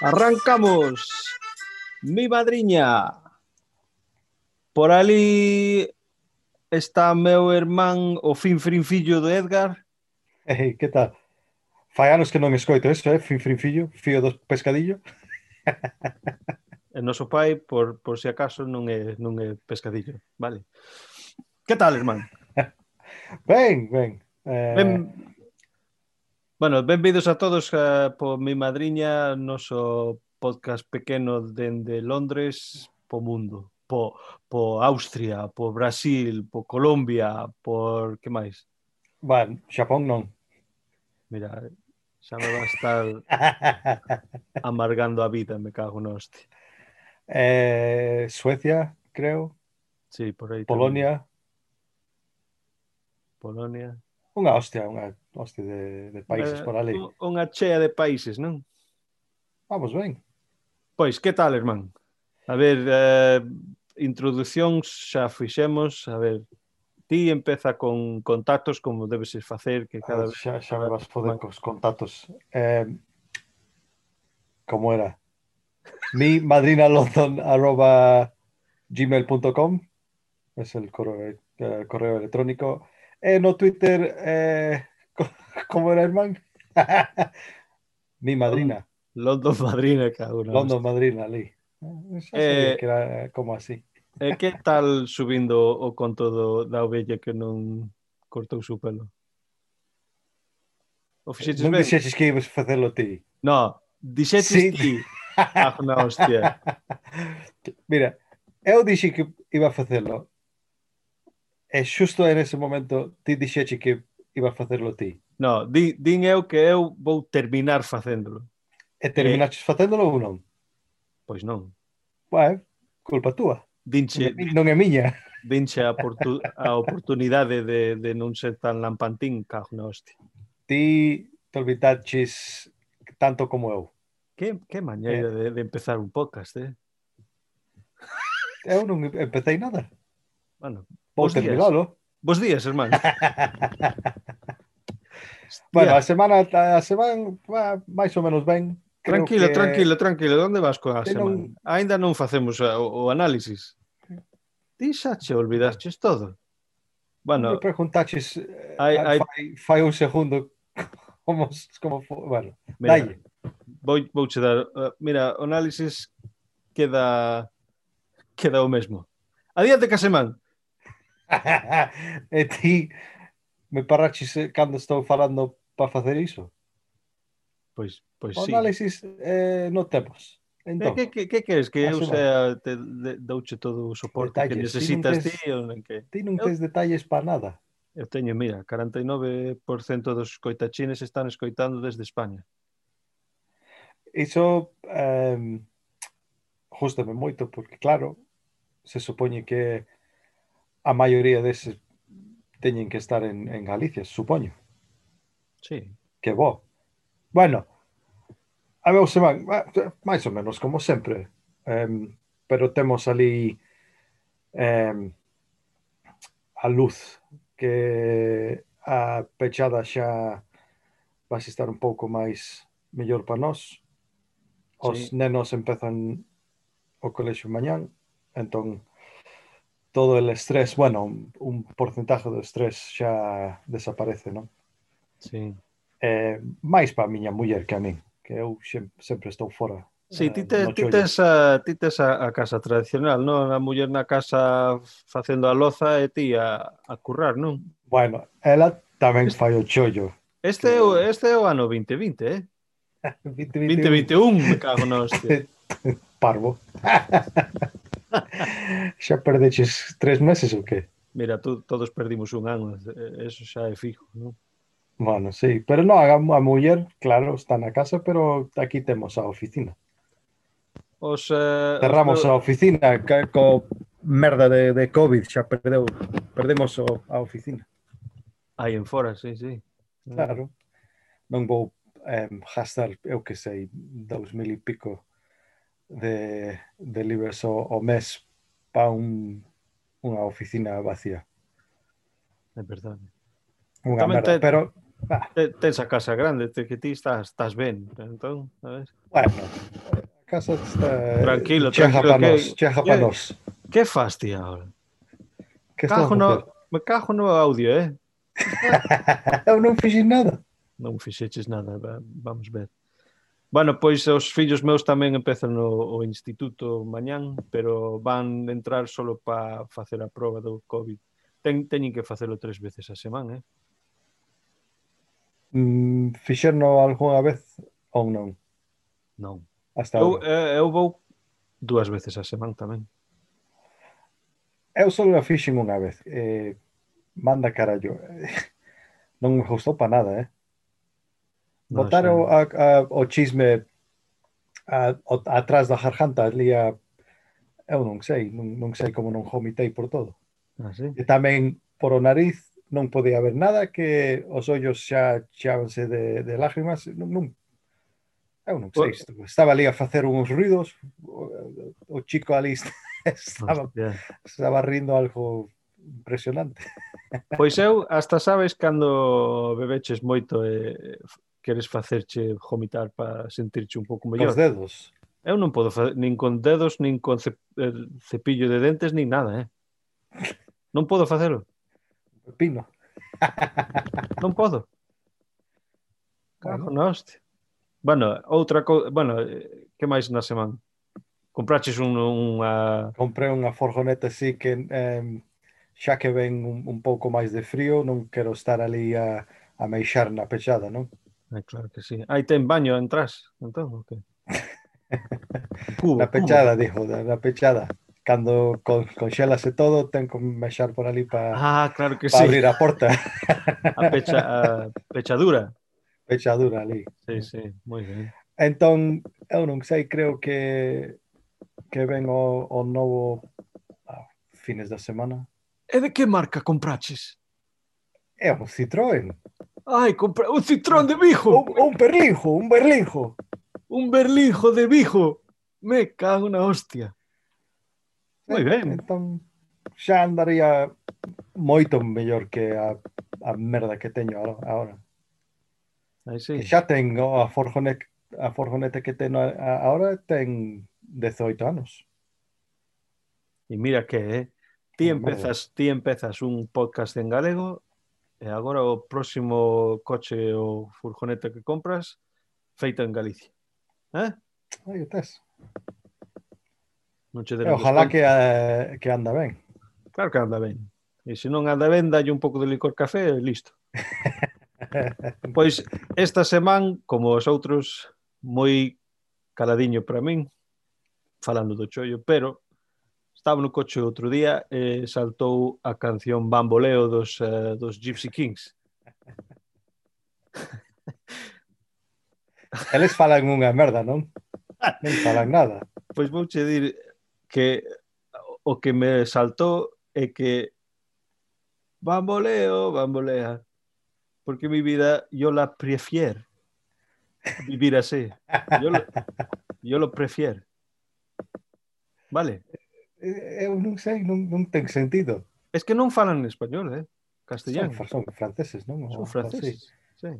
Arrancamos. Mi madriña. Por ali está meu irmán o fin frinfillo do Edgar. Ei, hey, que tal? Fai anos que non escoito eso, eh? Fin frinfillo, fío do pescadillo. E noso pai, por, por si acaso, non é, non é pescadillo, vale? Que tal, irmán? ben, ben. Eh... Ben, Bueno, benvidos a todos a, po mi madriña, noso podcast pequeno dende Londres po mundo, po, po Austria, po Brasil, po Colombia, por que máis? Bueno, Xapón non. Mira, xa me va a estar amargando a vida, me cago no hostia. Eh, Suecia, creo. Sí, por aí. Polonia. Polonia. Unha hostia, unha hoste de, de países eh, por ali. Unha chea de países, non? Vamos ben. Pois, que tal, irmán? A ver, eh, introducións xa fixemos, a ver, ti empeza con contactos como debes facer que cada vez... Xa, xa me vas foder cos contactos. Eh, como era? Mi madrina London arroba gmail.com es el correo, el correo electrónico. Eh, no Twitter, eh, ¿Cómo era el man? Mi madrina. London Madrina, cabrón. London Madrina, eh, Lee. Eh, que era como así. Eh, e que tal subindo o conto do, da ovella que non cortou su pelo? O eh, fixeches non ben? dixeches que ibas facelo ti. No, dixeches sí. ti. Ah, na hostia. Mira, eu dixi que iba a facelo. E xusto en ese momento ti dixeche que iba a facerlo ti? No, din, din eu que eu vou terminar facéndolo. E terminaches eh, facéndolo ou non? Pois non. Bueno, culpa túa. Dinche, non é miña. Dinche a, oportu, a oportunidade de, de non ser tan lampantín, cago na hostia. Ti te olvidaches tanto como eu. Que, que mañeira eh, de, de empezar un podcast, eh? Eu non empecéi nada. Bueno, vou terminalo. Días. Bos días, hermano. bueno, a semana a semana va máis ou menos ben. Creo tranquilo, que... tranquilo, tranquilo. Onde vas coa que semana? Non... Ainda non facemos eh, o, o análisis. Ti xa che olvidaches todo. Bueno, me preguntaches eh, hai, hai... Fai, fai un segundo como como bueno, mira, dalle. Vou che dar, uh, mira, o análisis queda queda o mesmo. Adiante, Casemán. e ti me paraches eh, cando estou falando para facer iso? Pois, pois o análisis sí. eh, non temos. Eh, entón, que, que, que queres? Que eu sea, te, de, douche todo o soporte detalles. que necesitas ti? Que... Ti non tes detalles para nada. Eu teño, mira, 49% dos coitachines están escoitando desde España. Iso eh, justame moito, porque claro, se supoñe que a maioría deses teñen que estar en, en Galicia, supoño. Sí. Que bo. Bueno, a meu semana, máis ou menos como sempre, um, pero temos ali um, a luz que a pechada xa vai estar un pouco máis mellor para nós. Os sí. nenos empezan o colexio mañán, entón todo el estrés, bueno, un, un porcentaje do estrés xa desaparece, non? Sí. Eh, máis para a miña muller que a min, que uh, eu sempre, sempre estou fora. Sí, eh, ti, te, ti tes, a, ti tes a, a casa tradicional, non? A muller na casa facendo a loza e ti a, a currar, non? Bueno, ela tamén este, fai o chollo. Este, que... O, este é o ano 2020, eh? 2021, 20, me cago na hostia. Parvo. xa perdeches tres meses ou que? Mira, tú, todos perdimos un ano, eh, eso xa é fijo, non? Bueno, sí, pero no, a, a muller, claro, está na casa, pero aquí temos a oficina. Os, eh, Cerramos os... a oficina, que, co merda de, de COVID, xa perdeu, perdemos o, a oficina. Aí en fora, sí, sí. Claro. Non vou eh, gastar, eu que sei, dous mil e pico de, de libres o, o mes para un, unha oficina vacía. É verdade. Unha Tamén merda, te, pero... Ah. Te, tens a casa grande, te, que ti estás, estás ben, entón, a ver. Bueno, a casa está... Eh, tranquilo, cheja tranquilo. Pa nos, que, cheja pa. Que fas ti ahora? Que cajo no, me cajo no audio, eh? Eu non fixen nada. Non fixeches nada, vamos ver. Bueno, pois os fillos meus tamén empezan o, o instituto mañán, pero van entrar solo para facer a proba do COVID. Ten, teñen que facelo tres veces a semana, eh? Mm, fixerno algunha vez ou non? Non. Hasta eu, eh, eu vou dúas veces a semana tamén. Eu só a fixen unha vez. Eh, manda carallo. non me gustou para nada, eh? Votaron a, a, o chisme a, atrás da jarjanta ali a, eu non sei, non, non sei como non vomitei por todo. Ah, sí? E tamén por o nariz non podía haber nada que os ollos xa chábanse de, de lágrimas, non, non eu non sei, estaba ali a facer uns ruidos, o, o chico ali estaba, Hostia. estaba rindo algo impresionante. Pois eu hasta sabes cando bebeches moito e queres facerche vomitar para sentirche un pouco mellor. Os dedos. Eu non podo facer nin con dedos, nin con ce, cepillo de dentes, nin nada, eh. Non podo facelo. Pepino. non podo. Cago na hostia. Bueno, outra cousa, bueno, que máis na semana? Compraches un, unha... Comprei unha forjoneta, así que eh, xa que ven un, un pouco máis de frío, non quero estar ali a, a meixar na pechada, non? Eh, claro que sí. Ah, Aí ten baño entras, entón, okay. cubo, na pechada, cubo. dijo, na pechada. Cando con, conxelase todo, ten que mexar por ali para ah, claro que pa sí. abrir a porta. a, pecha, a pechadura. Pechadura ali. Sí, sí, moi ben. Entón, eu non sei, creo que que ven o, o novo a fines da semana. E de que marca compraches? É un Citroën. Ai, compra un citrón de Vigo. Un, un berlinjo, un berlinjo. Un berlinjo de Vigo. Me cago na hostia. Moi eh, ben. Entón, xa andaría moito mellor que a, a merda que teño agora. Aí sí. Que xa tengo a Forjonet a Forjonete que teño agora ten 18 anos. E mira que, eh? ti empezas, ti empezas un podcast en galego E agora o próximo coche ou furgoneta que compras feita en Galicia. Eh? Aí estás. Non che e, ojalá que, eh, que anda ben. Claro que anda ben. E se non anda ben, dalle un pouco de licor café e listo. pois esta semana, como os outros, moi caladiño para min, falando do chollo, pero estaba no coche outro día e saltou a canción Bamboleo dos, uh, dos Gypsy Kings. Eles falan unha merda, non? Non falan nada. Pois vou che dir que o que me saltou é que Bamboleo, bambolea, porque mi vida yo la prefiero vivir así. Yo lo, yo lo prefiero. ¿Vale? Eh, eu non sei, non, non ten sentido. Es que non falan en español, eh? Castellano. Son, son franceses, non? Son franceses, sí. sí.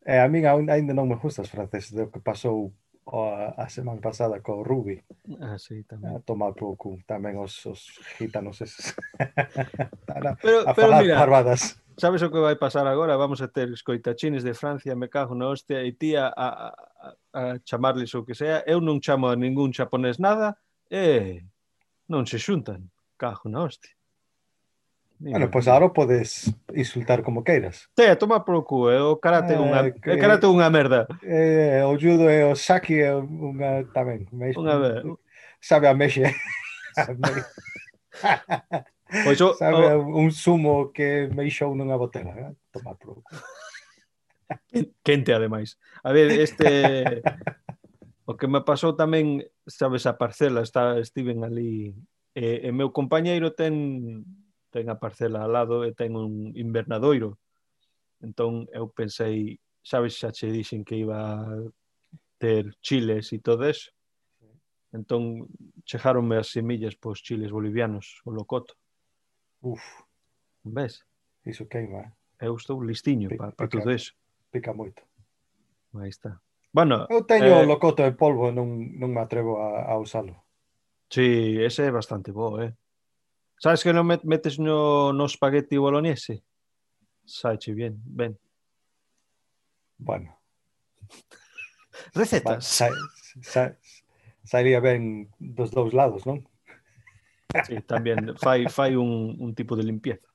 E eh, a min ainda non me gusta os franceses do que pasou a, a semana pasada co Rubi. Ah, sí, tamén. A tomar pouco tamén os, os gitanos eses. a, pero, a pero mira, barbadas. Sabes o que vai pasar agora? Vamos a ter escoitachines de Francia, me cago na hostia, e ti a, a, a chamarles o que sea. Eu non chamo a ningún xaponés nada, e... Eh, Non se xuntan, cajo na hostia. Bueno, pois pues agora podes insultar como queiras. Te, toma por cu, é o karate eh, unha, ah, que, karate unha merda. Eh, o judo e o saki é unha tamén. Me, unha vez. Sabe a mexe. pois o, sabe o... un sumo que me ixou nunha botella, eh? toma por cu. Quente ademais. A ver, este O que me pasou tamén, sabes, a parcela, está, estiven ali, e, e meu compañeiro ten, ten a parcela al lado e ten un invernadoiro. Entón, eu pensei, sabes, xa che dixen que iba a ter chiles e todo eso. Entón, chejaronme as semillas pos chiles bolivianos, o locoto. Uf. Ves? Iso queima. Eh? Eu estou listiño para pa, pa todo eso. Pica moito. Aí está. Bueno, eu teño eh, locoto en polvo e non, non me atrevo a, a usalo. Sí, ese é bastante bo, eh? Sabes que non met, metes no, no espagueti bolognese? Saiche bien, ben. Bueno. Recetas. Ba, sa, sa, sairía ben dos dous lados, non? Sí, tamén fai, fai un, un tipo de limpieza.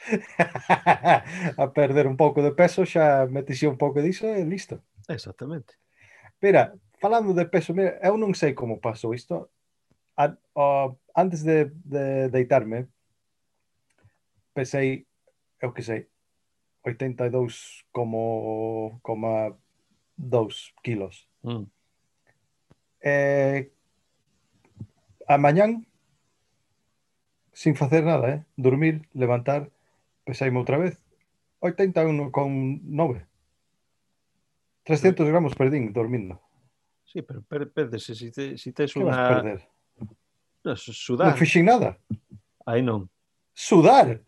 a perder un pouco de peso, xa metese un pouco diso e listo. Exactamente. Mira, falando de peso, mira, eu non sei como pasou isto. A, o, antes de, de deitarme, pesei, eu que sei, 82 como, como 2 kilos. Mm. Eh, a mañán, sin facer nada, eh? dormir, levantar, pesaime outra vez, 81 con 9. 300 gramos perdín dormindo. Sí, pero per, perdese, si, te, si tes unha... Perder? No, sudar. Non fixen nada. Aí non. Sudar.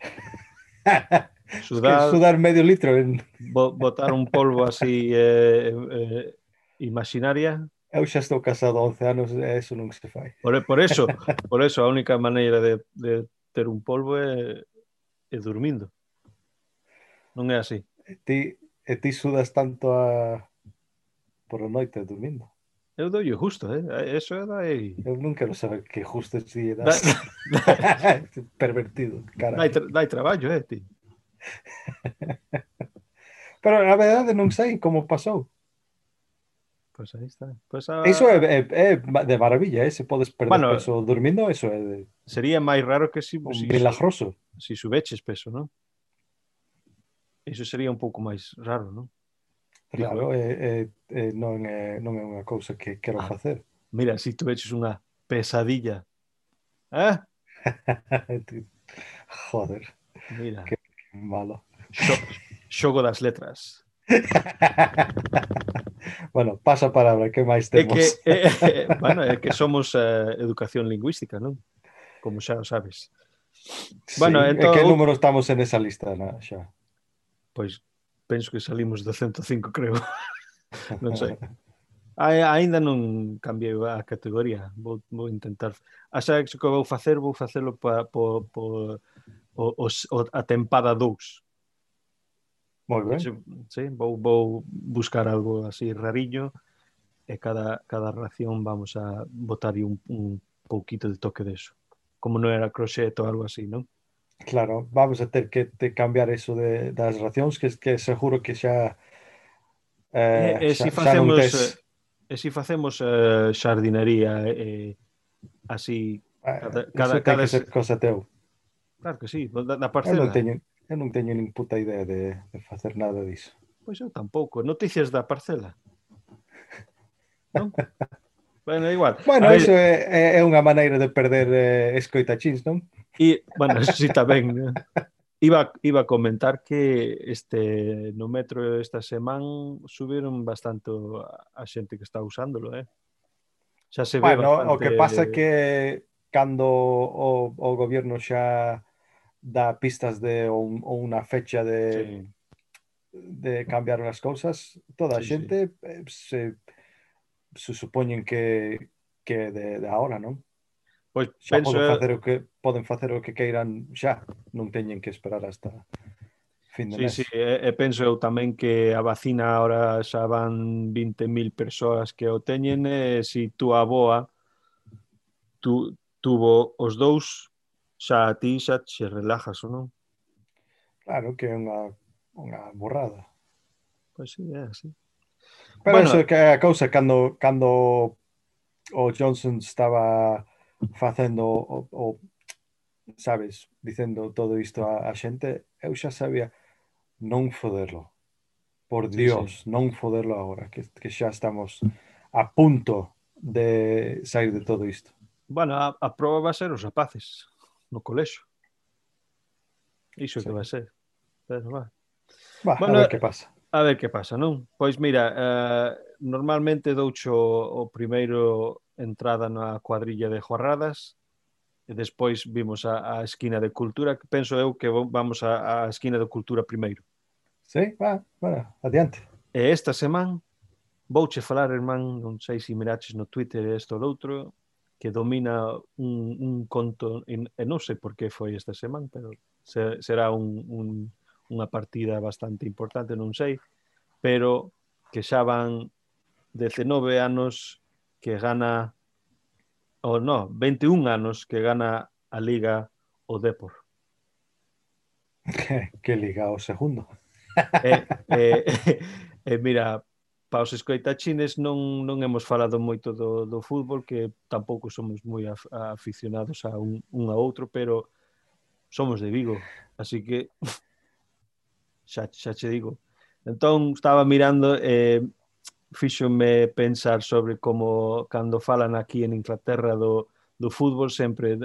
sudar, es que sudar medio litro. En... Bo, botar un polvo así eh, eh, imaginaria. Eu xa estou casado 11 anos e eso non se fai. Por, por eso, por eso a única maneira de, de ter un polvo é, é dormindo. Non é así. E ti, e ti sudas tanto a, por a noite dormindo. Eu dou justo, eh? Eso é dai... Eu non quero saber que justo si das pervertido, cara. dai, tra- dai traballo, eh, ti. Pero a verdade non sei como pasou. Pois aí está. Pois a... Iso é, é, é de maravilla, eh? se podes perder Bueno, peso dormindo, eso é de, Sería máis raro que si, un si, milagroso. si subeches peso, non? Iso sería un pouco máis raro, non? Claro, é, é, eh, é, eh, eh, non, é, non é unha cousa que quero ah, facer. Mira, si tú eches unha pesadilla. Eh? Joder. Mira. Que, malo. Xo, xogo das letras. bueno, pasa a palabra, que máis temos? É que, é, é, bueno, é que somos eh, educación lingüística, non? Como xa o sabes. Bueno, sí, entón, que uh. número estamos en esa lista, na, xa? Pois pues, penso que salimos de 105, creo. non sei. Ainda non cambiei a categoría. Vou, vou intentar. A xa que vou facer, vou facelo pa, po, po, o, o, a tempada 2. Moi ben. Sí, vou, vou buscar algo así rariño e cada, cada ración vamos a botar un, un pouquito de toque deso. Como non era crochet ou algo así, non? Claro, vamos a ter que te cambiar eso de, das racións que, que seguro que xa eh, e, e xa, si facemos xa tes... Eh, e si facemos eh, xardinería eh, eh así cada, cada, eso cada... que ser cosa teu. Claro que sí, da, da parcela. Eu non teño, eu non teño nin puta idea de, de facer nada diso. Pois eu tampouco. Noticias da parcela. Non? bueno, igual. Bueno, ver... iso é, é, é unha maneira de perder eh, escoitachins, non? E, bueno, si sí, tamén, né? Iba, iba a comentar que este no metro esta semana subiron bastante a xente que está usándolo, eh? Xa se ve bueno, bastante... o que pasa é que cando o, o goberno xa dá pistas de un, unha fecha de sí. de cambiar as cousas, toda a xente sí, sí. Eh, se se supoñen que que de, de ahora, non? Pois xa penso... poden facer o que poden facer o que queiran xa, non teñen que esperar hasta fin de sí, mes. Sí, e, e penso eu tamén que a vacina ahora xa van 20.000 persoas que o teñen e se si tú a boa tu, tuvo os dous xa a ti xa che relajas ou non? Claro que é unha, unha borrada. Pois sí, é así. Pero bueno, é que a cousa cando, cando o Johnson estaba facendo o, o sabes, dicendo todo isto a, a xente, eu xa sabía non foderlo. Por Dios, sí, sí. non foderlo agora, que, que xa estamos a punto de sair de todo isto. Bueno, a, a prova va ser os rapaces no colexo. Iso sí. que vai ser. Pero, va. Va, bueno, a ver que pasa. A ver que pasa, non? Pois mira, eh, normalmente doucho o primeiro entrada na cuadrilla de Jorradas, e despois vimos a, a esquina de Cultura, que penso eu que vamos a, a esquina de Cultura primeiro. Sí, va, va, adiante. E esta semana vouche falar, irmán, non sei se miraches no Twitter e isto ou outro, que domina un, un conto, e, e non sei por que foi esta semana, pero se, será un, un, unha partida bastante importante, non sei, pero que xa van 19 anos que gana ou no, 21 anos que gana a liga o Depor. Que, que liga o segundo. Eh, eh, eh, mira, para os escoitachines non, non hemos falado moito do, do fútbol, que tampouco somos moi af, aficionados a un, un a outro, pero somos de Vigo, así que xa, xa che digo. Entón, estaba mirando eh, fíxome pensar sobre como cando falan aquí en Inglaterra do, do fútbol sempre...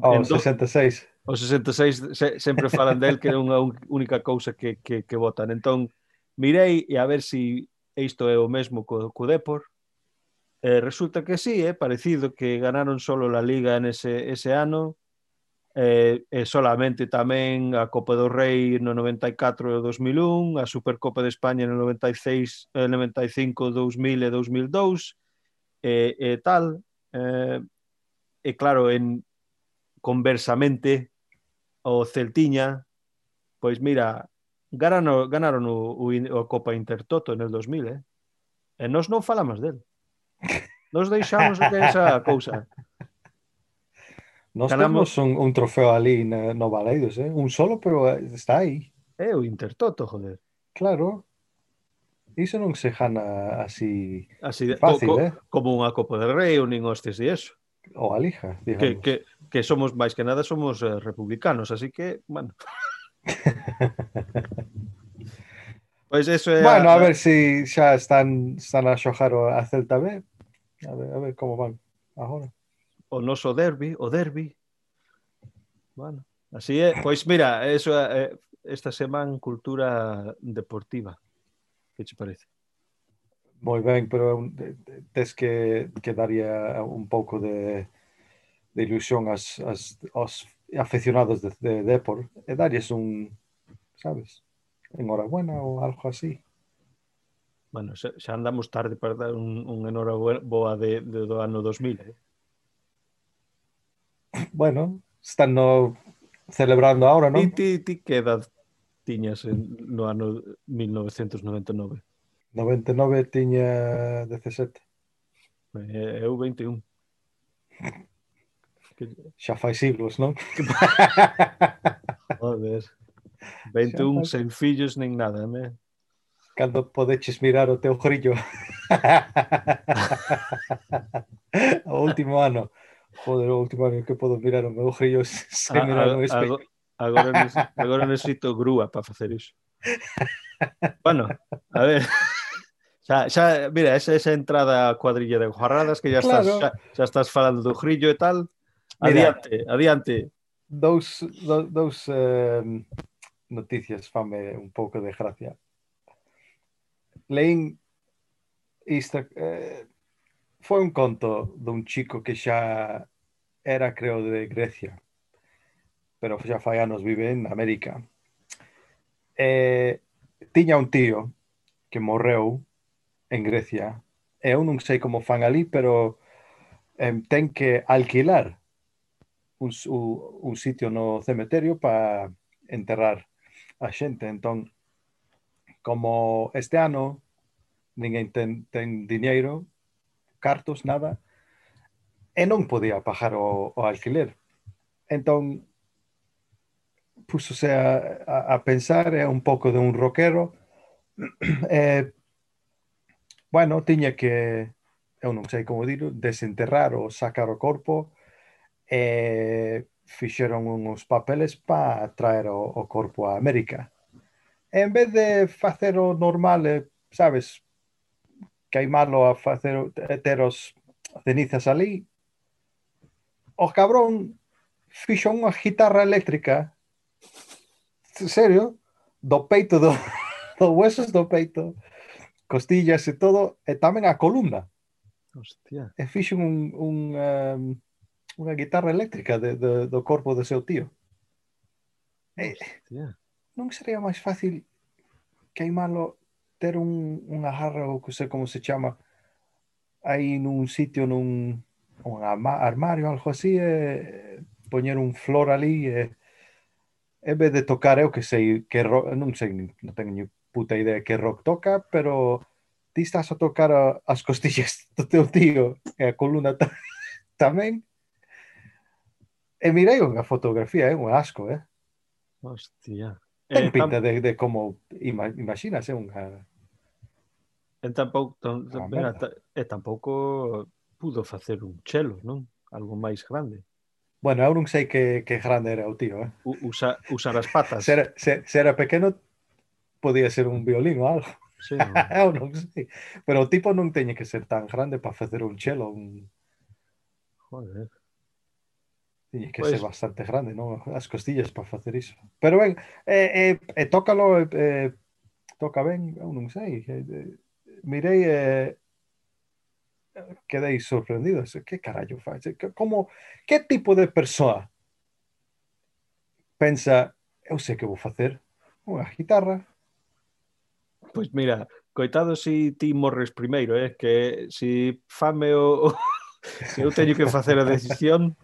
Oh, 66. O 66 se, sempre falan del que é unha única cousa que, que, que votan. Entón, mirei e a ver se si isto é o mesmo co, co Depor. Eh, resulta que sí, é eh, parecido que ganaron solo la Liga en ese, ese ano, eh, e solamente tamén a Copa do Rei no 94 e 2001, a Supercopa de España no 96, eh, 95, 2000 e 2002 e, e tal. Eh, e claro en conversamente o Celtiña pois mira ganaron, ganaron o, o, o Copa Intertoto en el 2000 eh? e nós non falamos del. Nos deixamos de esa cousa. Nós Ganamos... temos un, un trofeo ali na, no Baleiros, eh? un solo, pero eh, está aí. É o Intertoto, joder. Claro. Iso non se jana así, así fácil, co, co, eh? Como unha Copa del Rei ou nin hostes de eso. Ou a Lija, digamos. Que, que, que somos, máis que nada, somos eh, republicanos, así que, bueno... pois eso é... Bueno, a, a ver se si xa están, están a xojar a Celta B. A ver, a ver como van agora o noso derbi, o derbi. Bueno, así é. Pois mira, eso é esta semana cultura deportiva. Que che parece? Moi ben, pero tes que, que daría un pouco de, de ilusión as, as, aos aficionados de, de Depor e darlles un, sabes, enhorabuena ou algo así. Bueno, xa, xa andamos tarde para dar un, un enhorabuena de, de, do ano 2000, eh? bueno, están no celebrando ahora, non? Ti, ti, ti que edad tiñas no ano 1999? 99 tiña 17. Eu 21. Xa fai siglos, non? Joder. 21 sen fillos nin nada, me. Cando podeches mirar o teu grillo. o último ano. Joder, a última vez que podo mirar o meu río sen a, mirar no espelho. Agora, agora, necesito grúa para facer iso. bueno, a ver. Xa, xa, mira, esa, esa entrada a cuadrilla de guarradas que ya claro. estás, xa, xa estás falando do grillo e tal. Adiante, mira, adiante. Dous, dous, dous eh, noticias fame un pouco de gracia. Leín Insta, eh, Foi un conto dun chico que xa era, creo, de Grecia, pero xa fai anos vive en América. E tiña un tío que morreu en Grecia. E eu non sei como fan ali, pero eh, ten que alquilar un, un sitio no cementerio para enterrar a xente. Entón, como este ano ninguén ten, ten dinheiro, cartos, nada, e non podía pagar o, o alquiler. Entón, púsose a, a, a pensar, é un pouco de un roquero, e, bueno, tiña que, eu non sei como dilo, desenterrar ou sacar o corpo, e fixeron uns papeles para traer o, o corpo a América. En vez de facer o normal, eh, sabes, que hai malo a facer ter os cenizas ali, o cabrón fixo unha guitarra eléctrica serio do peito do, do huesos do peito costillas e todo e tamén a columna. Hostia. e fixo un, un um, unha guitarra eléctrica de, de, do corpo do seu tío. E, non sería máis fácil queimalo ter un, unha jarra ou que sei como se chama aí nun sitio nun un armario algo así e poñer un flor ali e en vez de tocar eu que sei que rock, non sei, teño ni puta idea que rock toca, pero ti estás a tocar a, as costillas do teu tío e a coluna ta, tamén. E mirei unha fotografía, é un asco, eh? Hostia. Ten Eh, pinta tam, de, de como, ima, imaginas, é unha... en tampouco, tam, ah, mira, ta, e tampouco pudo facer un chelo, non? Algo máis grande. Bueno, eu non sei que, que grande era o tío, eh? U, usa, usar as patas. se, era, se, se era pequeno, podía ser un violín ou algo. Sí, non? eu non sei. Pero o tipo non teñe que ser tan grande para facer un chelo. Un... Joder. Tiñe que pois... ser bastante grande, non? As costillas para facer iso. Pero ben, eh, eh, eh tócalo, eh, eh, toca ben, eu non sei. Eh, eh, mirei e eh, quedei sorprendido. Que carallo fai? Como, que tipo de persoa pensa, eu sei que vou facer unha guitarra? Pois mira, coitado si ti morres primeiro, eh? que si fame o... se eu teño que facer a decisión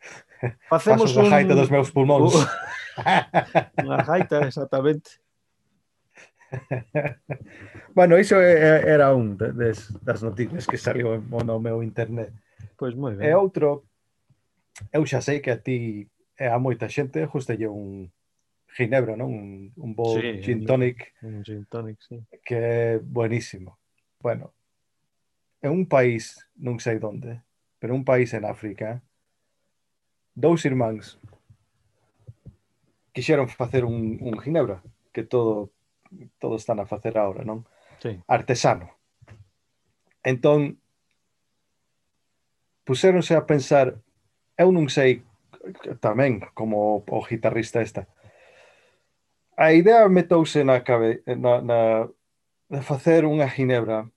facemos Paso un... gaita dos meus pulmóns unha gaita, exactamente bueno, iso era un des, das noticias que saliu no meu internet. Pois moi ben. E outro, eu xa sei que a ti e a moita xente justelle un ginebro, non? Un, un bo sí, gin tonic. Un gin tonic, sí. Que é buenísimo. Bueno, é un país, non sei onde, pero un país en África, dous irmáns quixeron facer un, un ginebra que todo todo están a facer agora, non? Sí. Artesano. Entón, puséronse a pensar, eu non sei tamén como o guitarrista esta. A idea metouse na, cabe, na, na de facer unha ginebra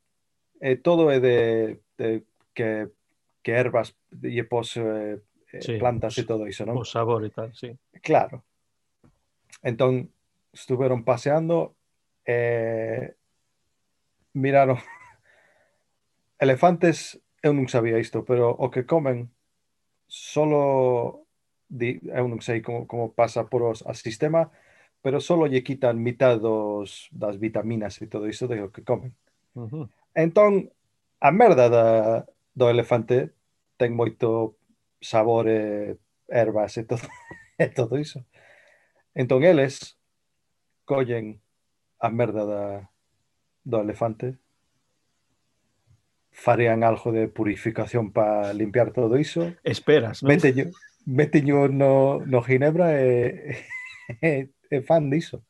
e todo é de, de que, que ervas e pos eh, eh, sí, plantas e todo iso, non? O sabor e tal, sí. Claro. Entón, estuveron paseando e miraron elefantes, eu non sabía isto, pero o que comen solo di, eu non sei como, como pasa por os al sistema, pero solo lle quitan mitad dos, das vitaminas e todo iso de o que comen. Ujú. Entón, a merda da, do elefante ten moito sabor e ervas e todo, e todo iso. Entón, eles collen merda da, do elefante, farían algo de purificación para limpiar todo iso, Esperas, non? meteño, meteño no, no ginebra e, e, e fan diso.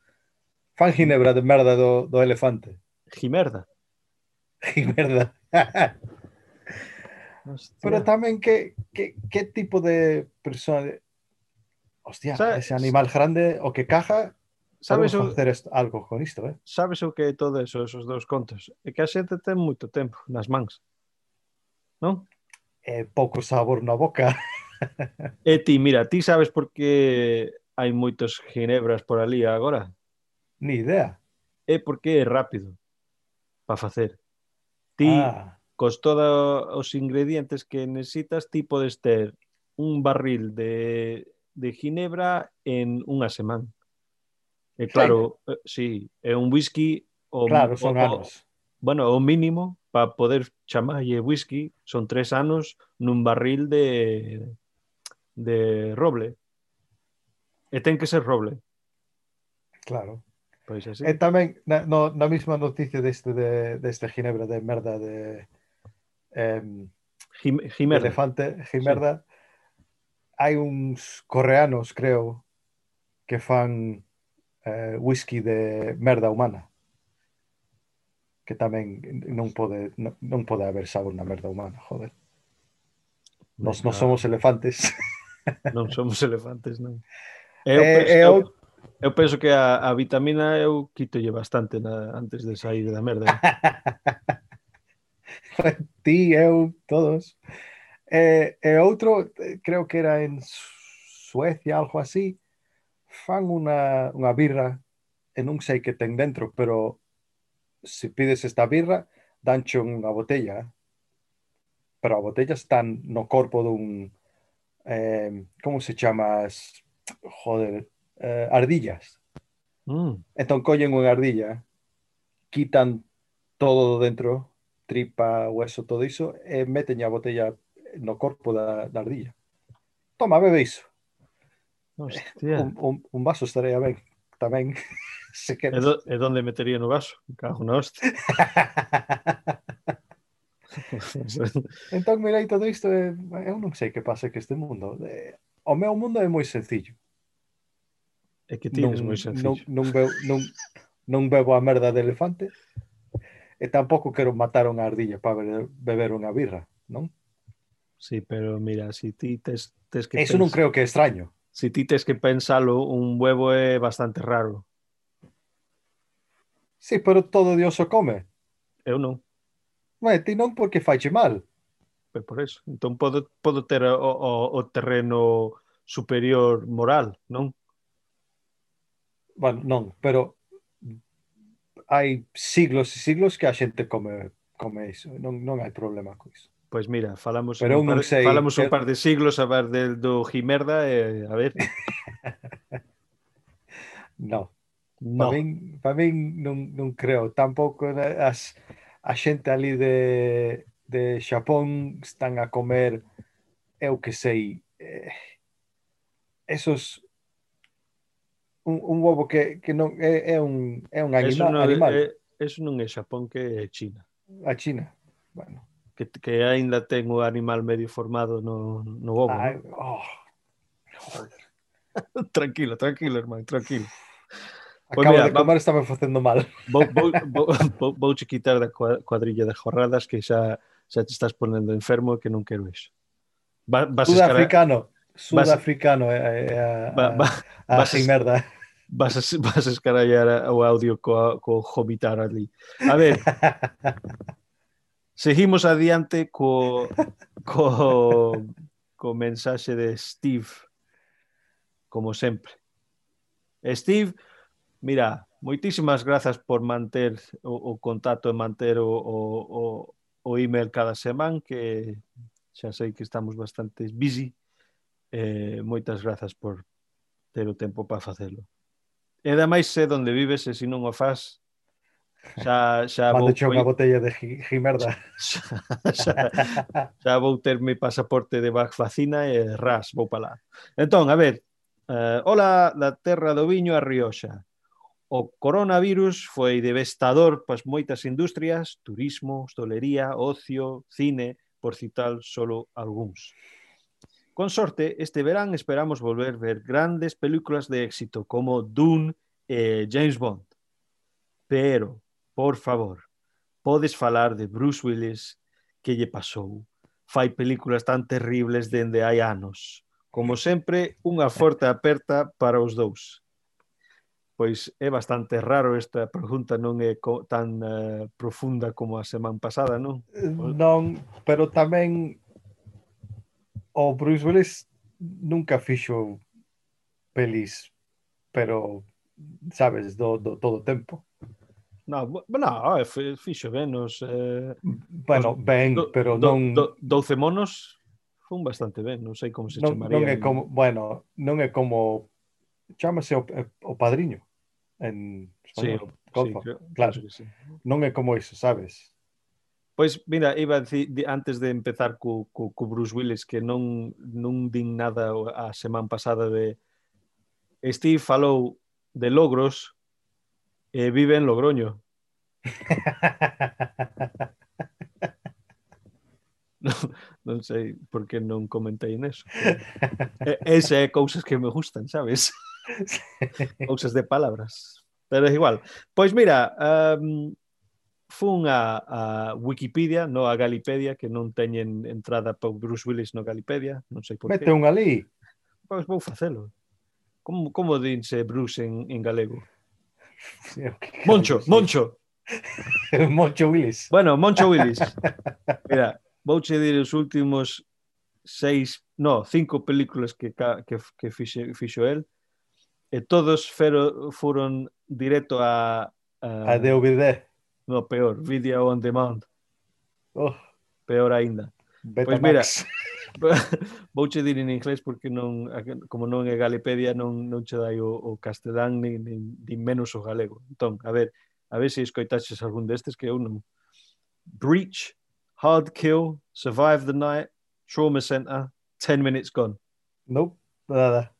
Fan ginebra de merda do, do elefante. Gimerda. Hostia. Pero tamén que, que, que tipo de persona. Hostia, ese animal grande o que caja Sabes o, facer algo con isto, eh? Sabes o que é todo eso, esos dous contos? É que a xente ten moito tempo nas mans. Non? É pouco sabor na boca. e ti, mira, ti sabes por que hai moitos ginebras por ali agora? Ni idea. É porque é rápido para facer. Ti, ah. cos todos os ingredientes que necesitas, ti podes ter un barril de, de ginebra en unha semana. E claro, eh, sí, é un whisky o, claro, son o, anos. bueno, o mínimo para poder chamalle whisky son tres anos nun barril de de roble. E ten que ser roble. Claro. Pois así. E tamén, na, no, na mesma noticia deste, de, deste ginebra de merda de, em, Jim, de Jimerda. elefante, gimerda, hai uns coreanos, creo, que fan eh, whisky de merda humana que tamén non pode non, non pode haber sabor na merda humana, joder. Nos non somos elefantes. Non somos elefantes, non. Eu, eh, penso, eh, eu... eu penso que a, a vitamina eu quitolle bastante na, antes de sair da merda. Eh. Ti, eu, todos. E, e outro, creo que era en Suecia, algo así, fan unha, unha birra e non sei que ten dentro, pero se pides esta birra, dancho unha botella, pero a botella está no corpo dun, eh, como se chama? Joder, eh, ardillas. Mm. Entón collen unha ardilla, quitan todo dentro, tripa, hueso, todo iso, e meten a botella no corpo da, da ardilla. Toma, bebe iso. Hostia. Un, un, un vaso estaría ben tamén se queres. E, do, e donde metería no vaso? Cago na hostia. entón, mirei todo isto e eu non sei que pasa que este mundo. E, o meu mundo é moi sencillo. É que tienes non, moi sencillo. Non, non, bebo, non, non bebo a merda de elefante e tampouco quero matar unha ardilla para beber, beber unha birra, non? Sí, pero mira, si ti tes, tes que... Eso pensar... non creo que é extraño. Si ti tes que pensalo, un huevo é bastante raro. Sí, pero todo Dios o come. Eu non, Ué, ti non porque faiche mal. é por eso. Entón podo, podo ter o, o, o terreno superior moral, non? Bueno, non, pero hai siglos e siglos que a xente come come iso. Non, non hai problema con iso. Pois mira, falamos Pero un par, sei, falamos un ¿eh? par de siglos a ver del do Gimerda e eh, a ver. no. No. Para min, para min non, non creo, tampouco as, a xente ali de, de Xapón están a comer eu que sei eh, esos un, un ovo que, que non é, é un é un animal, eso non, animal. É, eso non é Xapón que é China. A China. Bueno que, que aínda ten o animal medio formado no, no ovo. Ay, ¿no? oh, tranquilo, tranquilo, hermano, tranquilo. Acabo pues mira, de comer, estaba facendo mal. Vou, vou, vou, vou, vou quitar da cuadrilla de jorradas que xa, xa te estás ponendo enfermo e que non quero iso. Va, vas Sudafricano. Sudafricano é eh, eh, va, eh, va, a, a, a merda. Vas, vas escarallar o audio co, co hobitar ali. A ver, Seguimos adiante co, co, co mensaxe de Steve, como sempre. Steve, mira, moitísimas grazas por manter o, o contacto e manter o, o, o, o email cada semana, que xa sei que estamos bastante busy. Eh, moitas grazas por ter o tempo para facelo. E ademais sé onde vives e se non o faz, Xa, xa Mando vou, unha botella de Gimerda. Xa, xa, xa vou terme pasaporte de vacina e ras, vou para lá. Entón, a ver, eh, hola da terra do viño a Rioxa. O coronavirus foi devastador pas moitas industrias, turismo, hostelería, ocio, cine, por citar solo algúns. Con sorte, este verán esperamos volver ver grandes películas de éxito como Dune e James Bond. Pero por favor, podes falar de Bruce Willis que lle pasou. Fai películas tan terribles dende hai anos. Como sempre, unha forte aperta para os dous. Pois é bastante raro esta pregunta, non é tan uh, profunda como a semana pasada, non? Eh, non, pero tamén o Bruce Willis nunca fixo pelis, pero sabes, do, do todo o tempo. No, no fixo menos. Eh, mm, bueno, ben, do, pero do, non... Do, 12 monos fun bastante ben, non sei como se non, chamaría. Non é como, bueno, non é como Chámase o, o padriño en español. Sí, sí, creo, claro. Que sí. Non é como iso, sabes? Pois, mira, iba a dicir antes de empezar co, co, co Bruce Willis que non, non din nada a semana pasada de Steve falou de logros eh, vive en Logroño. non, non sei por que non comentei neso. E, ese é cousas que me gustan, sabes? cousas de palabras. Pero é igual. Pois mira, um, fun a, a Wikipedia, no a Galipedia, que non teñen entrada para Bruce Willis no Galipedia, non sei por Mete que. Mete un ali. Pois vou facelo. Como, como dinse Bruce en, en galego? Moncho, Moncho. Moncho Willis. Bueno, Moncho Willis. Mira, vouche dir os últimos seis, no, cinco películas que, que, que fixe, fixo el e todos fero, foron directo a, a... A DVD. No, peor, Video on Demand. Oh. Peor aínda. Pois pues mira, vouche dir en inglés porque non como non é Galipedia non non che dai o, o castelán nin, nin, nin menos o galego. Entón, a ver, a ver se escoitaches algún destes que eu non. Breach, Hard Kill, Survive the Night, Trauma Center, 10 Minutes Gone. Nope, nada.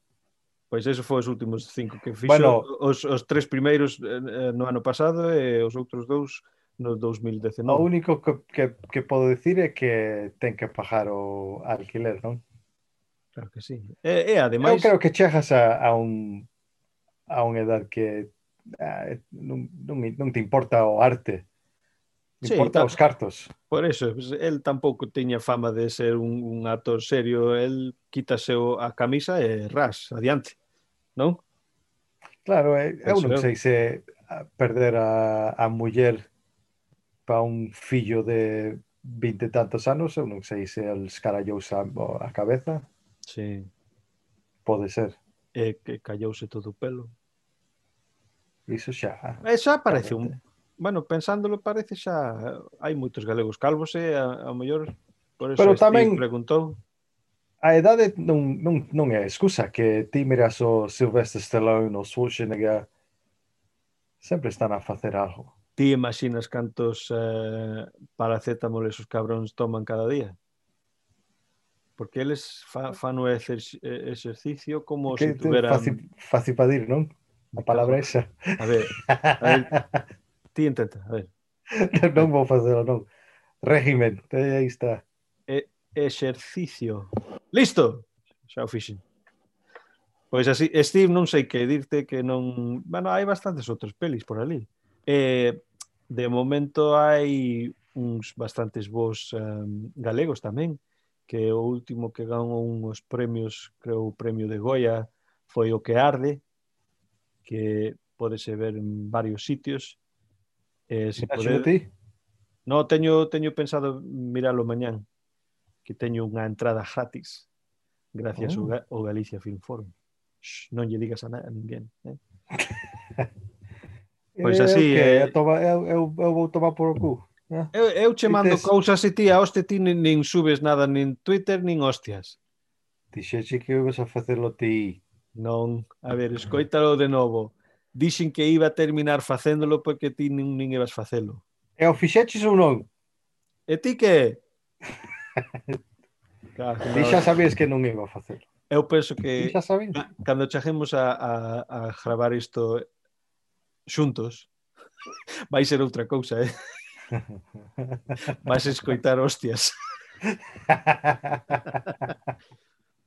Pois esos foi os últimos cinco que fixo. Bueno, os, os tres primeiros eh, eh no ano pasado e eh, os outros dous no 2019. O único que, que, que podo dicir é que ten que pagar o alquiler, non? Claro que sí. E, e ademais... Eu creo que chegas a, a un a unha edad que a, non, non, non te importa o arte, te sí, importa ta... os cartos. Por eso, pues, el tampouco tiña fama de ser un, un actor serio, el quítase o, a camisa e ras, adiante, non? Claro, eu non sei se perder a, a muller para un fillo de vinte tantos anos, eu non sei se el escarallouse a cabeza. Sí. Pode ser. E que callouse todo o pelo. Iso xa. E xa parece un... Bueno, pensándolo parece xa hai moitos galegos calvos e a, a mellor por eso Pero tamén preguntou. A idade non, non, non é excusa que ti miras o Sylvester Stallone ou Schwarzenegger sempre están a facer algo. Ti imaginas cantos eh, paracetamol esos cabróns toman cada día? Porque eles fa, fan o exercicio como que se si tuveran... Fácil para dir, non? A palabra esa. A ver, a ver ti intenta, a ver. non vou facelo, non. Régimen, eh, aí está. E, exercicio. Listo! Xa o fixen. Pois así, Steve non sei que dirte que non... Bueno, hai bastantes outros pelis por ali. Eh, de momento hai uns bastantes bons um, ehm, galegos tamén, que o último que ganou uns premios, creo o premio de Goya, foi o que arde, que podese ver en varios sitios. Eh, se pode... ti? No, teño, teño pensado miralo mañán, que teño unha entrada gratis, gracias oh. ao, Ga ao Galicia Film Forum. Shh, non lle digas a, na, a ninguén. Eh? Pois así é. Eh, toma, eu, eu, eu vou tomar por o cu. Eh? Eu, eu che mando Dites... cousas e ti a hoste ti nin, nin subes nada nin Twitter nin hostias. Dixeche que ibas a facelo ti. Non, a ver, escoítalo de novo. Dixen que iba a terminar facéndolo porque ti nin, nin ibas facelo. E o fixeches ou non? E ti que? claro, ti xa sabías que non iba a facelo. Eu penso que ti xa sabías. cando chegemos a, a, a gravar isto xuntos, vai ser outra cousa, eh? Vas escoitar hostias.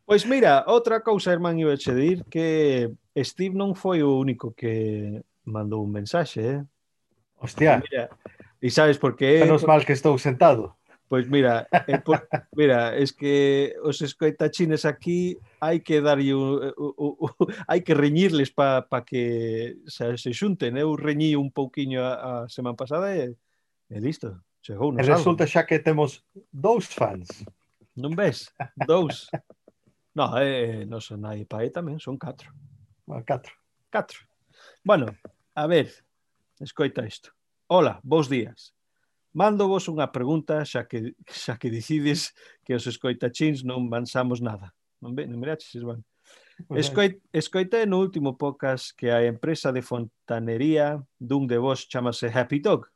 Pois mira, outra cousa, irmán, iba che dir que Steve non foi o único que mandou un mensaxe, eh? Hostia. Mira, e sabes por que... Menos mal que estou sentado. Pois mira, é por, mira, es que os escoitachines aquí hai que darlle o, o, o, hai que reñirles pa, pa que se, se xunten. Eh? Eu reñí un pouquiño a, a semana pasada e, e listo. Chegou e resulta xa que temos dous fans. Non ves? Dous. no, eh, non son aí pa aí tamén, son catro. Bueno, catro. Catro. Bueno, a ver, escoita isto. Ola, bons días. Mando vos unha pregunta xa que, xa que decides que os escoitachins non avanzamos nada non ve, non miraches, Iván. Escoite, escoitei no último podcast que a empresa de fontanería dun de vos chamase Happy Dog.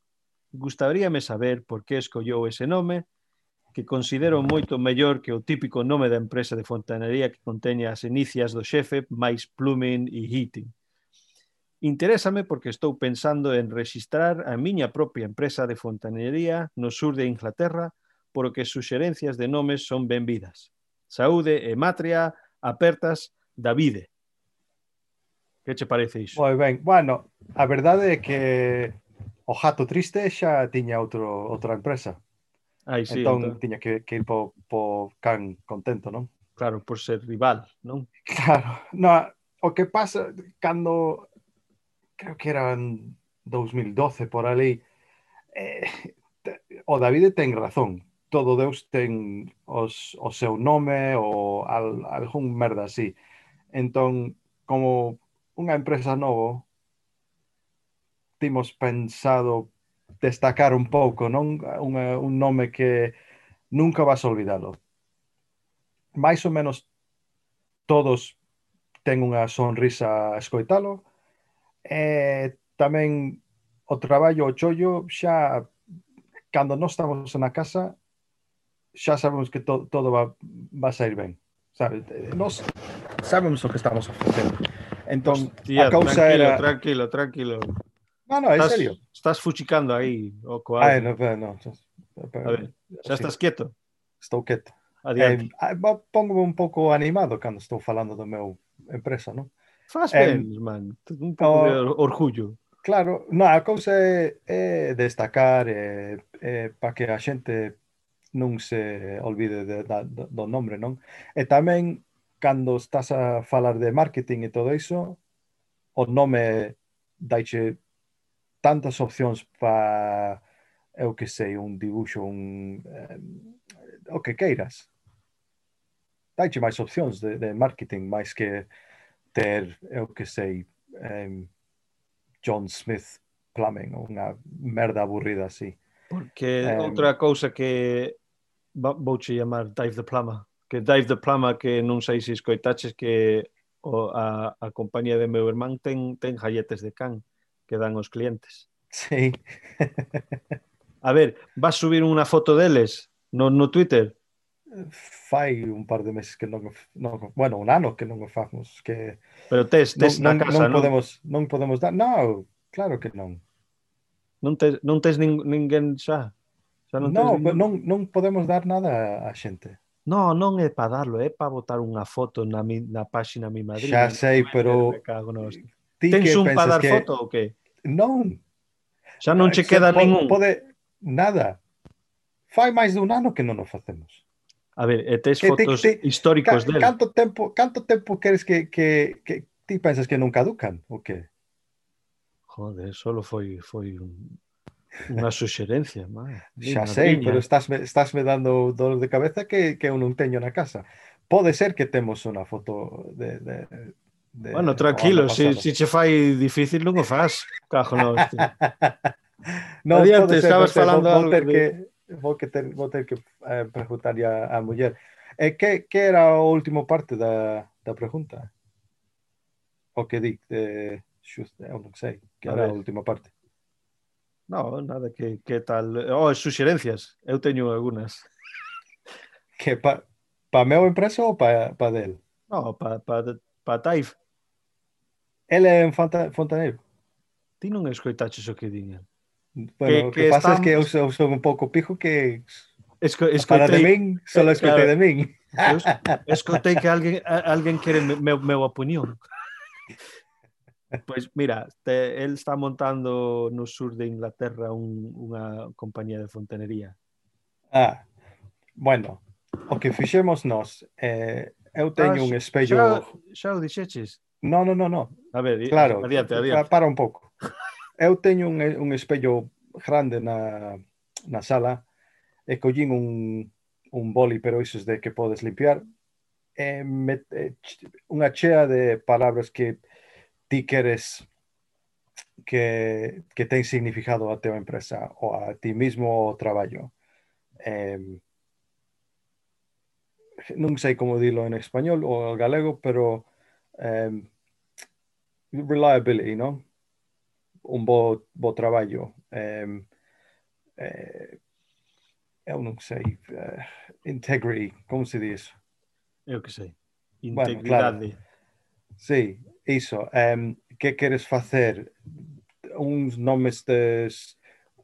Gustaríame saber por que escollou ese nome, que considero moito mellor que o típico nome da empresa de fontanería que conteña as inicias do xefe máis plumbing e heating. Interésame porque estou pensando en registrar a miña propia empresa de fontanería no sur de Inglaterra, por o que suxerencias de nomes son benvidas. Saúde e Matria apertas Davide. Que che parece iso? Moi ben, bueno, a verdade é que o Jato Triste xa tiña outro, outra empresa. Aí sí, entón, entón, tiña que, que ir po, po can contento, non? Claro, por ser rival, non? Claro, no, o que pasa cando creo que eran 2012 por ali eh, o Davide ten razón todo Deus ten os, o seu nome ou al, algún merda así. Entón, como unha empresa novo, timos pensado destacar un pouco, non unha, un nome que nunca vas olvidalo. Mais ou menos todos ten unha sonrisa a escoitalo. E tamén o traballo o chollo xa cando non estamos na casa xa sabemos que to, todo va, va a sair ben. Sabe? Nos sabemos o que estamos a facer. Entón, Hostia, a causa tranquilo, era... Tranquilo, tranquilo. No, no, estás, serio. Estás fuchicando aí o coa... Ah, Ai, no, no, no, a ver, xa estás quieto? Estou quieto. Adiante. Eh, ah, pongo un pouco animado cando estou falando do meu empresa, non? Faz eh, ben, man. Un pouco o... Oh, de orgullo. Claro, no, a cousa é, é destacar é, é, para que a xente non se olvide de, da, do nombre, non? E tamén, cando estás a falar de marketing e todo iso, o nome daiche tantas opcións para, eu que sei, un dibuxo, un, eh, o que queiras. Daiche máis opcións de, de marketing, máis que ter, eu que sei, um, John Smith Plumbing, unha merda aburrida así. Porque um, outra cousa que vouche chamar Dave the Plama. Que Dave the Plama, que non sei se escoitaches que o, a, a compañía de meu irmán ten, ten galletes de can que dan os clientes. Sí. a ver, vas subir unha foto deles no, no Twitter? fai un par de meses que non, non bueno, un ano que non o facemos que Pero tes, tes non, na casa, non, non podemos non podemos dar. No, claro que non. Non tes non tes nin, ninguén xa. Xa non, non, ningún... non, non podemos dar nada á xente. No, non é para darlo, é para botar unha foto na, mi, na páxina Mi Madrid. Xa sei, pero... Ti Tens un para dar que... foto ou que? Non. Xa non ah, che queda pode, ningún. Pode... Nada. Fai máis dun ano que non o facemos. A ver, e tes que, fotos te, te, históricos ca, del. Canto tempo, canto tempo queres que, que, que ti pensas que non caducan ou que? Joder, solo foi foi un Unha suxerencia, madre. Xa sei, pero estás estás me dando dolor de cabeza que, que eu non teño na casa. Pode ser que temos unha foto de, de, de Bueno, tranquilo, se si, si che fai difícil non o faz, cajo no, hostia. no, Adiante, ser, estabas ser, falando vou, vou ter de... que vou que ter, vou ter que eh, preguntar a, a muller. E eh, que, que era o último parte da, da pregunta? O que di, eh, xus, eu non sei, que a era ver. a última parte. No, nada, que, que tal... Oh, suxerencias, eu teño algunas. Que pa, pa meu empresa ou pa, pa del? No, pa, pa, pa Taif. Ele é en Fontaneiro. Ti non escoitaches o que din el. Bueno, que, o que, que pasa estamos... é que eu, eu son un pouco pijo que Esco, escoitei... para de min, só eh, escoitei claro, de min. Escoitei que alguén, alguén quere meu, meu opinión. Pois mira, te, el está montando no sur de Inglaterra un, unha compañía de fontanería. Ah, bueno, o que fixemos nós, eh, eu teño ah, un espello... Xa, xa o dixeches? No, no, no, no. A ver, claro, adiante, adiante. para un pouco. Eu teño un, un espello grande na, na sala e collín un, un boli, pero isos de que podes limpiar, e met, e, unha chea de palabras que ti queres que, que ten significado a teu empresa ou a ti mismo o traballo. Eh, non sei como dilo en español ou en galego, pero eh, reliability, non? Un bo, bo traballo. Eh, eu non sei. eh, integrity, como se diz? Eu que sei. Bueno, Integridade. Sí, iso, um, que queres facer uns nomes des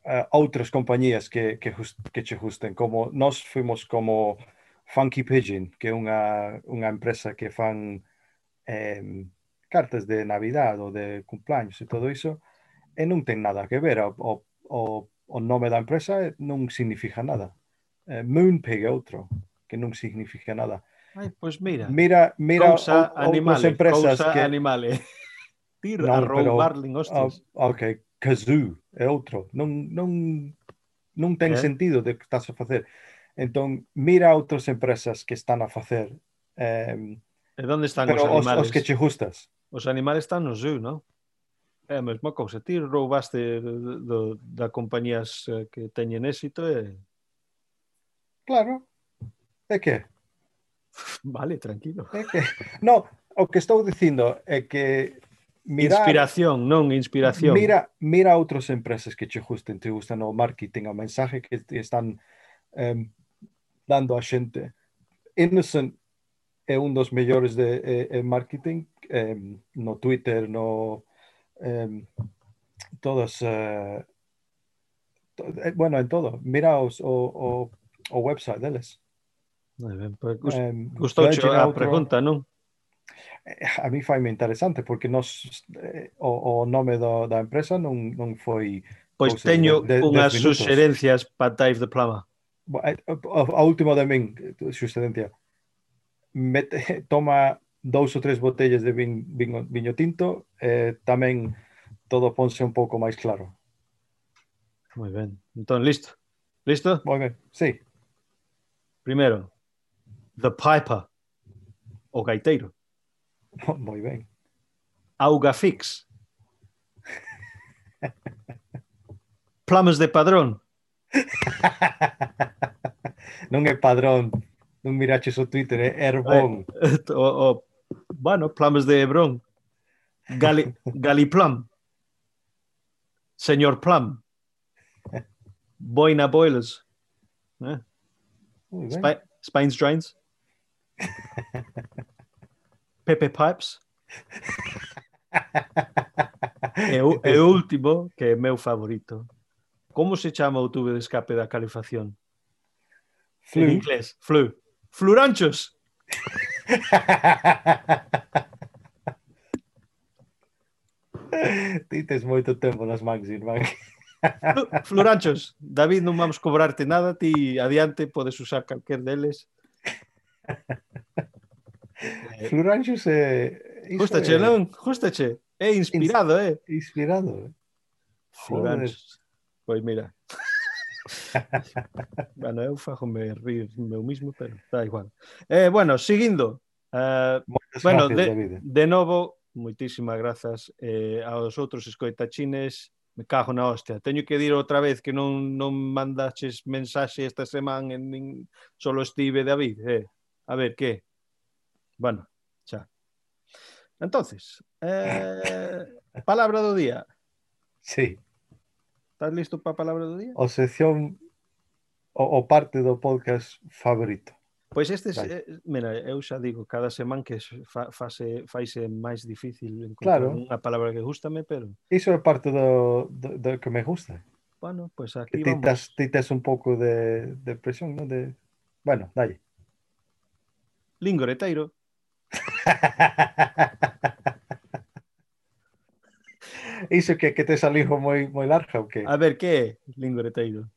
uh, outras compañías que, que, just, que che gusten, como nós fuimos como Funky Pigeon, que é unha, unha empresa que fan um, cartas de Navidad ou de cumpleaños e todo iso, e non ten nada que ver, o, o, o nome da empresa non significa nada. Eh, Moonpig é outro, que non significa nada. Ai, pois mira. Mira, mira cousa o, empresas cousa que... animale. Tir non, a roubarlin hostias. Ah, ok, kazoo é outro. Non, non, non ten eh? sentido de que estás a facer. Entón, mira outras empresas que están a facer. Eh, e onde están os animales? Os, os que che gustas. Os animales están no zoo, non? É a mesma cousa. Ti roubaste do, do, da compañías eh, que teñen éxito e... Claro. É que Vale, tranquilo. É que, no, o que estou dicindo é que mirar, inspiración, non inspiración. Mira, mira outras empresas que che gusten, te gustan o marketing, o mensaje que están eh, dando a xente. Innocent é un dos mellores de eh, marketing eh, no Twitter, no eh, todas eh, to, eh, bueno, en todo. Mira os, o, o, o website deles. Eh, Gustouche eh, a outro... pregunta, non? A mí foi moi interesante porque nos eh, o, o nome do, da empresa non, non foi Pois pues teño de, unhas suxerencias para Dave de Plama. Eh, a última de min, eh, suxerencia. Mete, toma dous ou tres botellas de vin, vin, viño tinto, eh, tamén todo ponse un pouco máis claro. Moi ben. Entón, listo. Listo? Moi ben, sí. Primeiro, The Piper, o gaiteiro. moi ben Auga Fix. Plamas de padrón. non é padrón non miraches o Twitter, é Herbón O, o, bueno, plamas de Hebrón. Gali, Galiplam. Señor Plum. Boina Boilers. Eh? Spines Drains. Pepe Pipes. e, o, e último, que é meu favorito. Como se chama o tubo de escape da calefacción? Flu. En inglés, flu. Fluranchos. Ti tes moito tempo nas mans, Irmán. Fluranchos, David, non vamos cobrarte nada, ti adiante podes usar calquer deles Florentius é... Iso Justache, é... non? Justache. É inspirado, é. Eh. Inspirado, eh? Pois mira. bueno, eu fagome rir meu mismo, pero está igual. Eh, bueno, seguindo. Uh, eh, Moitas bueno, gracias, de, David. de novo, moitísimas grazas eh, aos outros escoitachines. Me cago na hostia. Teño que dir outra vez que non, non mandaches mensaxe esta semana en nin... solo estive David, eh. A ver, que? Bueno, xa. Entonces, eh, palabra do día. Sí. Estás listo para a palabra do día? O sección o, o parte do podcast favorito. Pois este, vale. eh, mira, eu xa digo, cada semana que fa, fase, faise máis difícil encontrar claro. unha palabra que gustame, pero... Iso é parte do, do, do que me gusta. Bueno, pois pues aquí ti vamos. Ti tes un pouco de, de presión, ¿no? De... Bueno, dalle. Lingoreteiro. Iso que, que tes a lingua moi, moi larga ou que? A ver, que é lingoreteiro?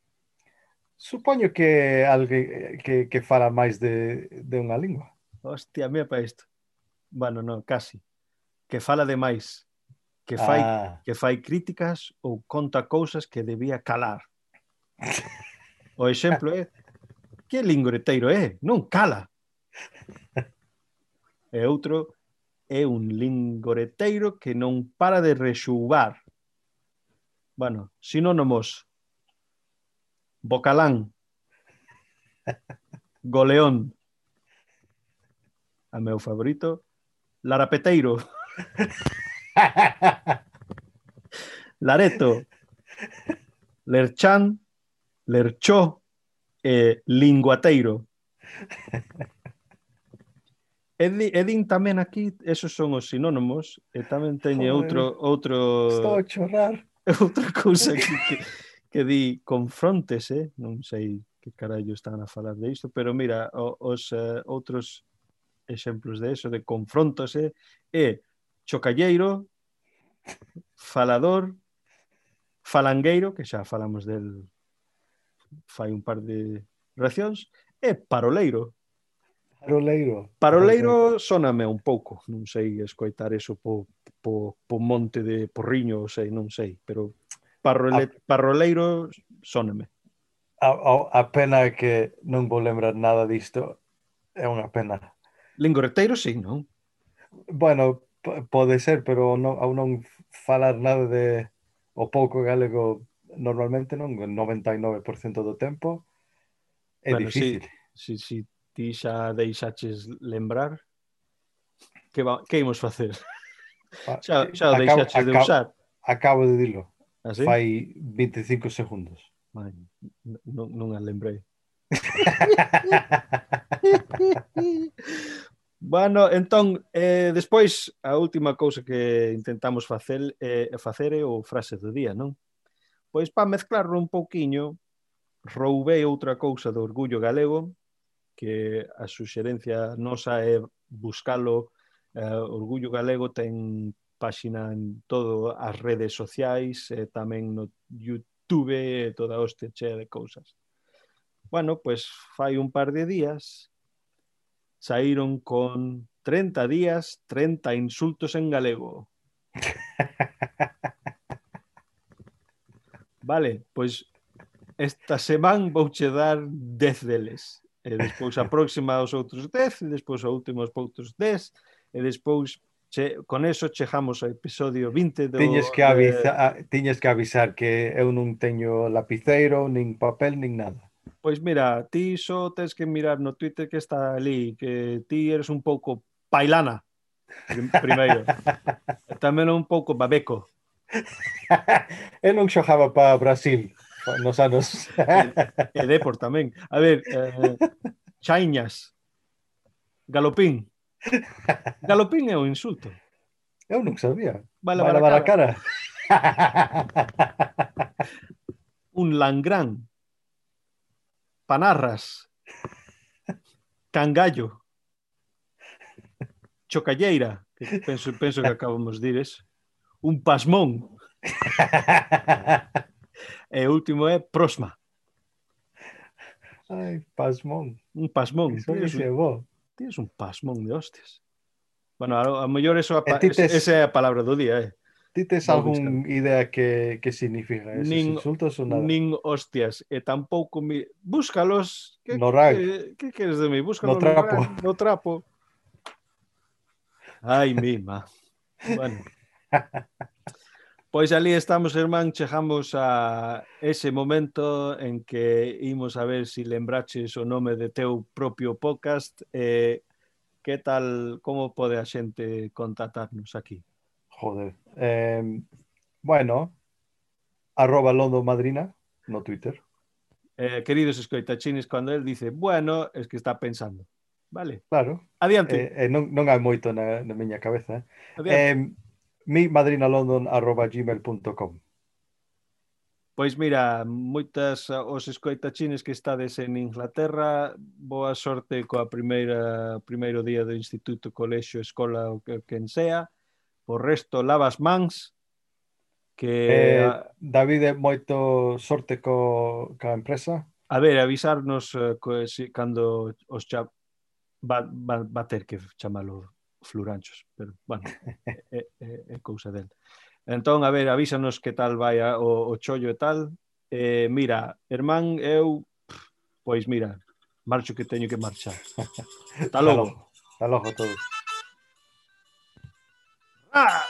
Supoño que alguén que, que fala máis de, de unha lingua. Hostia, mira para isto. Bueno, non, casi. Que fala de máis. Que fai, ah. que fai críticas ou conta cousas que debía calar. O exemplo é que lingoreteiro é, non cala. e outro é un lingoreteiro que non para de rexubar. Bueno, sinónimos. Bocalán. Goleón. A meu favorito, Larapeteiro. Lareto. Lerchan. Lerchó e Linguateiro. Edin, Edin tamén aquí, esos son os sinónimos, e tamén teñe Joder, outro... outro... Estou a chorrar. Outra cousa que, que, que di confrontese, eh? non sei que carallo están a falar de isto, pero mira, os uh, outros exemplos de eso, de confrontase, eh, é chocalleiro, falador, falangueiro, que xa falamos del fai un par de racións, e paroleiro, Paroleiro. Paroleiro soname un pouco, non sei escoitar eso po, po, po monte de Porriño, sei, non sei, pero parole, a, paroleiro soname. A, a, a pena que non vou lembrar nada disto, é unha pena. Lingoreteiro sí, non? Bueno, pode ser, pero non, ao non falar nada de o pouco galego normalmente non, 99% do tempo é bueno, difícil. Si, si, si ti xa deixaches lembrar que, va, que imos facer? Ah, xa, eh, xa acabo, deixaches acabo, de usar? Acabo de dilo. Ah, sí? Fai 25 segundos. Vai, non, non a lembrei. bueno, entón, eh, despois, a última cousa que intentamos facer, eh, facer é o frase do día, non? Pois, para mezclarlo un pouquiño, roubei outra cousa do orgullo galego que a suxerencia nosa é buscalo eh, Orgullo Galego ten páxina en todo as redes sociais, eh, tamén no YouTube e toda hoste chea de cousas. Bueno, pois pues, fai un par de días saíron con 30 días, 30 insultos en galego. Vale, pois esta semana vouche dar 10 deles e despois a próxima aos outros 10, e despois a última aos outros 10, e despois che, con eso chegamos ao episodio 20 do... Tiñes que, eh, avisa, eh, tiñes que avisar que eu non teño lapiceiro, nin papel, nin nada. Pois mira, ti só tens que mirar no Twitter que está ali, que ti eres un pouco pailana, primeiro. Tamén un pouco babeco. eu non xojaba para Brasil. Nos anos. e Depor tamén. A ver, eh, Chaiñas. Galopín. Galopín é un insulto. Eu non sabía. Bala, bala, bala cara. un langrán. Panarras. Cangallo. Chocalleira, que penso, penso que acabamos de dir eso. Un pasmón. E o último é Prosma. Ai, pasmón. Un pasmón. Iso tienes, un, tienes un pasmón de hostias. Bueno, a, a mellor eso a, eh, tes, esa é a palabra do día, eh. Ti tes algún idea que, que significa esos nin, insultos ou nada? Nin hostias, eh, e tampouco mi... Búscalos. Que, no rag. Que, que queres de mí? Búscalos no trapo. No, rag, no trapo. Ai, mima. Bueno. Pois ali estamos, Germán, chegamos a ese momento en que imos a ver se si lembraches o nome de teu propio podcast. Eh, que tal, como pode a xente contactarnos aquí? Joder, eh, bueno, arroba Londo Madrina no Twitter. Eh, queridos escoitachines, cando el dice, bueno, es que está pensando. Vale. Claro. Adiante. Eh, eh, non, non hai moito na, na miña cabeza. Eh. Adiante. Eh, mi Pois mira, moitas eh, os escoitachines que estades en Inglaterra, boa sorte coa primeira primeiro día do instituto, colexio, escola o que quen sea. Por resto, lavas mans que eh, David moito sorte co ca empresa. A ver, avisarnos uh, co, si, cando os cha, va, va, va ter que chamalo fluranchos, pero, bueno, é, é, é cousa del. Entón, a ver, avísanos que tal vai a, o, o chollo e tal. Eh, mira, Hermán, eu, pois mira, marcho que teño que marchar. Hasta logo. Hasta logo, Hasta logo todos. Ah,